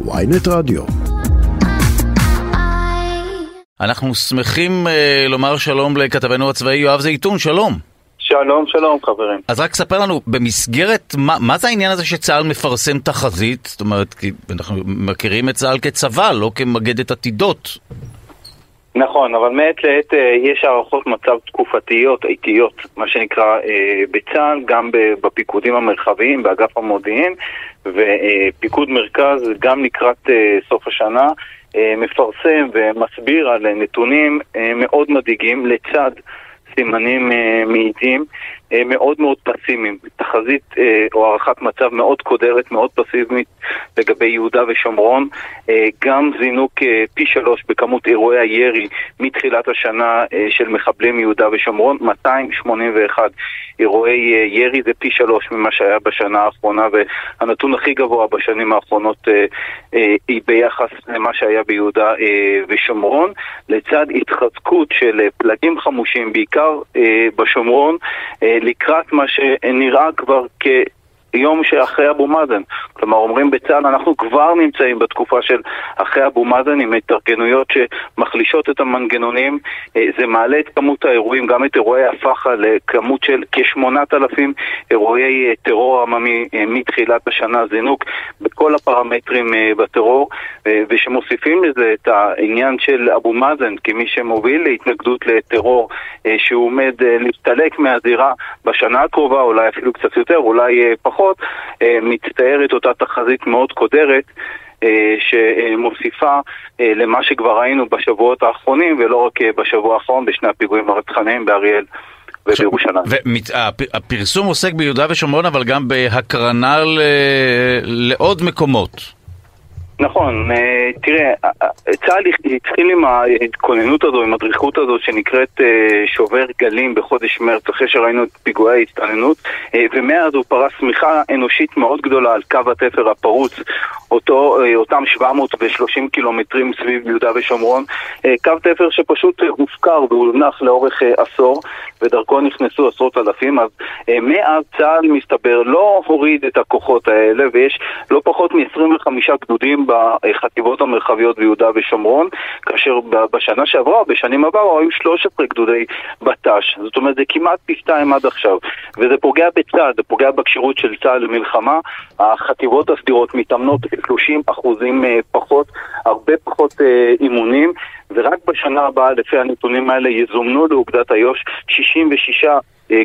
ויינט רדיו. אנחנו שמחים uh, לומר שלום לכתבנו הצבאי יואב זייתון, שלום. שלום, שלום חברים. אז רק ספר לנו, במסגרת, מה, מה זה העניין הזה שצה"ל מפרסם תחזית? זאת אומרת, כי אנחנו מכירים את צה"ל כצבא, לא כמגדת עתידות. נכון, אבל מעת לעת אה, יש הערכות מצב תקופתיות, איטיות, מה שנקרא אה, בצה"ל, גם בפיקודים המרחביים, באגף המודיעין, ופיקוד מרכז גם לקראת אה, סוף השנה מפרסם ומסביר על נתונים מאוד מדאיגים לצד סימנים מעידים. אה, מאוד מאוד פסימיים. תחזית אה, או הערכת מצב מאוד קודרת, מאוד פסימית לגבי יהודה ושומרון. אה, גם זינוק פי שלוש בכמות אירועי הירי מתחילת השנה של מחבלים מיהודה ושומרון, 281 אירועי ירי זה פי שלוש ממה שהיה בשנה האחרונה, והנתון הכי גבוה בשנים האחרונות היא ביחס למה שהיה ביהודה ושומרון, לצד התחזקות של פלגים חמושים, בעיקר בשומרון, לקראת מה שנראה כבר כ... יום שאחרי אבו מאזן. כלומר, אומרים בצה"ל, אנחנו כבר נמצאים בתקופה של אחרי אבו מאזן עם התארגנויות שמחלישות את המנגנונים. אה, זה מעלה את כמות האירועים, גם את אירועי הפח"א לכמות של כ-8,000 אירועי אה, טרור עממי אה, מתחילת השנה, זינוק בכל הפרמטרים בטרור, ושמוסיפים לזה את העניין של אבו מאזן כמי שמוביל להתנגדות לטרור שהוא עומד להסתלק מהזירה בשנה הקרובה, אולי אפילו קצת יותר, אולי פחות. לפחות אה, מצטיירת אותה תחזית מאוד קודרת. אה, שמוסיפה אה, למה שכבר ראינו בשבועות האחרונים ולא רק בשבוע האחרון בשני הפיגועים הרצחניים באריאל ובירושלים. והפרסום עוסק ביהודה ושומרון אבל גם בהקרנה לעוד מקומות. נכון, אה, תראה, אה, אה, צה"ל התחיל עם ההתכוננות הזו, עם הדריכות הזו שנקראת שובר גלים בחודש מרץ, אחרי שראינו את פיגועי ההסתננות, ומאז הוא פרס שמיכה אנושית מאוד גדולה על קו התפר הפרוץ, אותו, אותם 730 קילומטרים סביב יהודה ושומרון, קו תפר שפשוט הופקר והונח לאורך עשור, ודרכו נכנסו עשרות אלפים, אז מאז צה"ל מסתבר לא הוריד את הכוחות האלה, ויש לא פחות מ-25 גדודים בחטיבות המרחביות ביהודה ושומרון, כאשר בשנה שעברה, בשנים עברו, היו 13 גדודי בט"ש. זאת אומרת, זה כמעט פי שתיים עד עכשיו. וזה פוגע בצה"ל, זה פוגע בכשירות של צה"ל למלחמה. החטיבות הסדירות מתאמנות 30 אחוזים אה, פחות, הרבה פחות אה, אימונים. ורק בשנה הבאה, לפי הנתונים האלה, יזומנו לאוגדת איו"ש 66 אה,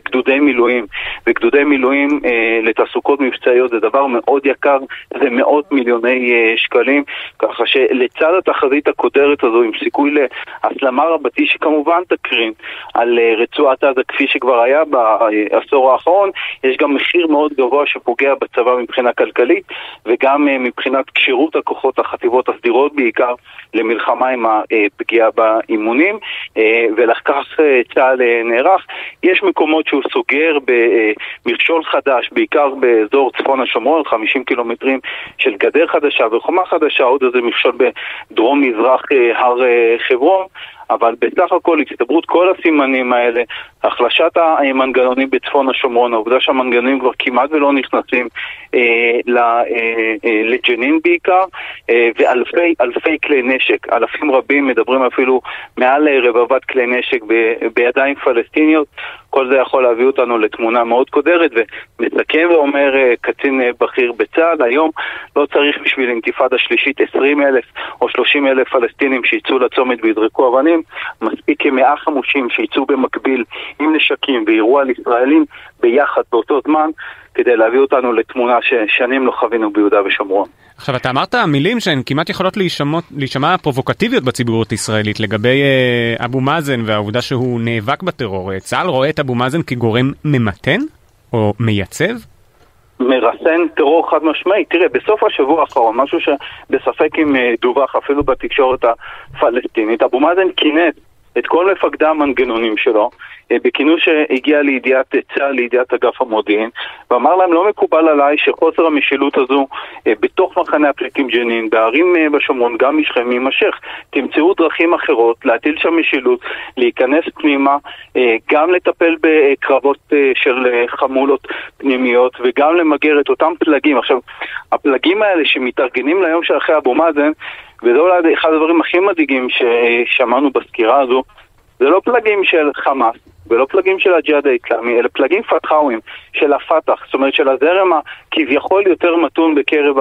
גדודי מילואים, וגדודי מילואים אה, לתעסוקות מבצעיות זה דבר מאוד יקר, זה מאות מיליוני אה, שקלים, ככה שלצד התחזית הקודרת הזו עם סיכוי להסלמה רבתי שכמובן תקרין על אה, רצועת עזה כפי שכבר היה בעשור האחרון, יש גם מחיר מאוד גבוה שפוגע בצבא מבחינה כלכלית וגם אה, מבחינת כשירות הכוחות, החטיבות הסדירות בעיקר, למלחמה עם הפגיעה באימונים, אה, ולכך אה, צה"ל אה, נערך. יש מקומות מקומות שהוא סוגר במכשול חדש, בעיקר באזור צפון השומרון, 50 קילומטרים של גדר חדשה וחומה חדשה, עוד איזה מכשול בדרום מזרח אה, הר אה, חברון. אבל בסך הכל הצטברות כל הסימנים האלה, החלשת המנגנונים בצפון השומרון, העובדה שהמנגנונים כבר כמעט ולא נכנסים אה, אה, אה, לג'נין בעיקר, אה, ואלפי אלפי כלי נשק, אלפים רבים מדברים אפילו מעל רבבת כלי נשק ב, בידיים פלסטיניות, כל זה יכול להביא אותנו לתמונה מאוד קודרת, ומסכם ואומר אה, קצין אה, בכיר בצה"ל, היום לא צריך בשביל אינתיפאדה שלישית 20 אלף או 30 אלף פלסטינים שיצאו לצומת ויזרקו אבנים, מספיק כמאה חמושים שיצאו במקביל עם נשקים ויירו על ישראלים ביחד באותו זמן, כדי להביא אותנו לתמונה ששנים לא חווינו ביהודה ושומרון. עכשיו אתה אמרת מילים שהן כמעט יכולות להישמע, להישמע פרובוקטיביות בציבוריות הישראלית לגבי אה, אבו מאזן והעובדה שהוא נאבק בטרור. אה, צה"ל רואה את אבו מאזן כגורם ממתן או מייצב? מרסן טרור חד משמעי. תראה, בסוף השבוע האחרון, משהו שבספק אם אה, דווח אפילו בתקשורת הפלסטינית, אבו מאזן כינס את כל מפקדי המנגנונים שלו, אה, בכינוס שהגיע לידיעת צה"ל, לידיעת אגף המודיעין, ואמר להם לא מקובל עליי שחוסר המשילות הזו אה, בתוך מחנה הפליטים ג'נין, בערים אה, בשומרון, גם משכם, יימשך. תמצאו דרכים אחרות להטיל שם משילות, להיכנס פנימה, גם לטפל בקרבות של חמולות פנימיות וגם למגר את אותם פלגים. עכשיו, הפלגים האלה שמתארגנים ליום שאחרי אבו מאזן, וזה אולי אחד הדברים הכי מדאיגים ששמענו בסקירה הזו, זה לא פלגים של חמאס, ולא פלגים של הג'יהאד האסלאמי, אלא פלגים פתחאווים של הפתח, זאת אומרת של הזרם הכביכול יותר מתון בקרב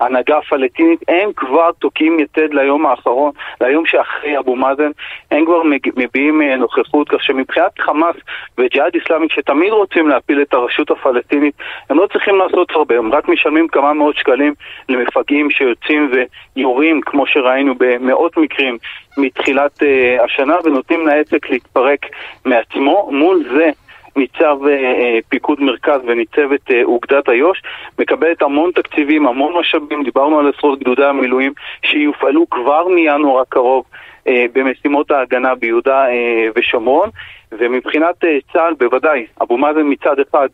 ההנהגה הפלסטינית, הם כבר תוקעים יתד ליום האחרון, ליום שאחרי אבו מאזן, הם כבר מביעים אה, נוכחות, כך שמבחינת חמאס וג'יהאד אסלאמי, שתמיד רוצים להפיל את הרשות הפלסטינית, הם לא צריכים לעשות הרבה, הם רק משלמים כמה מאות שקלים למפגעים שיוצאים ויורים, כמו שראינו במאות מקרים מתחילת uh, השנה, ונותנים לעסק להתפרק מעצמו. עצמו, מול זה ניצב אה, פיקוד מרכז וניצבת אה, אוגדת איו"ש, מקבלת המון תקציבים, המון משאבים, דיברנו על עשרות גדודי המילואים שיופעלו כבר מינואר הקרוב אה, במשימות ההגנה ביהודה אה, ושומרון, ומבחינת אה, צה"ל בוודאי, אבו מאזן מצד אחד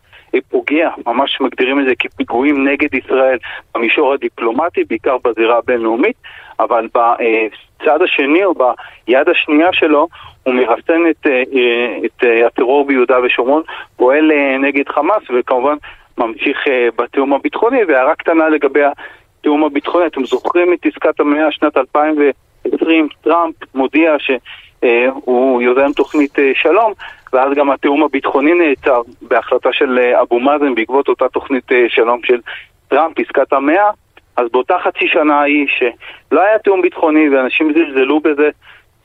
פוגע, ממש מגדירים את זה כפיגועים נגד ישראל במישור הדיפלומטי, בעיקר בזירה הבינלאומית, אבל בצד השני או ביד השנייה שלו הוא מרסן את, אה, אה, את אה, הטרור ביהודה ושומרון, פועל נגד חמאס וכמובן ממשיך בתיאום הביטחוני. והערה קטנה לגבי התיאום הביטחוני, אתם זוכרים את עסקת המאה שנת 2020, טראמפ מודיע שהוא יוזם תוכנית שלום, ואז גם התיאום הביטחוני נעצר בהחלטה של אבו מאזן בעקבות אותה תוכנית שלום של טראמפ, עסקת המאה. אז באותה חצי שנה ההיא שלא היה תיאום ביטחוני ואנשים זלזלו בזה,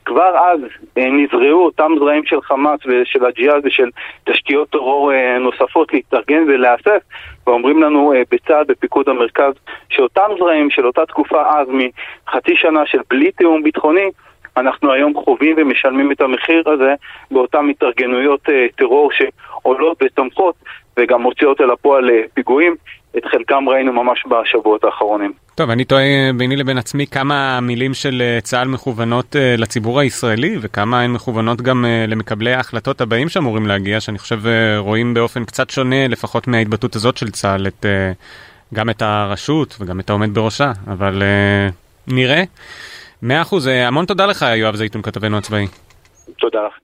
כבר אז אה, נזרעו אותם זרעים של חמאס ושל הג'יהאד ושל תשתיות טרור אה, נוספות להתארגן ולהיאסף ואומרים לנו אה, בצה"ל, בפיקוד המרכז, שאותם זרעים של אותה תקופה אז מחצי שנה של בלי תיאום ביטחוני אנחנו היום חווים ומשלמים את המחיר הזה באותן התארגנויות טרור שעולות ותומכות וגם מוציאות אל הפועל פיגועים. את חלקם ראינו ממש בשבועות האחרונים. טוב, אני תוהה ביני לבין עצמי כמה המילים של אה, צה"ל מכוונות אה, לציבור הישראלי וכמה הן מכוונות גם אה, למקבלי ההחלטות הבאים שאמורים להגיע, שאני חושב רואים באופן קצת שונה, לפחות מההתבטאות הזאת של צה"ל, את, גם את הרשות וגם את העומד בראשה, אבל נראה. מאה אחוז, המון תודה לך, יואב זייתון, כתבנו הצבאי. תודה לך.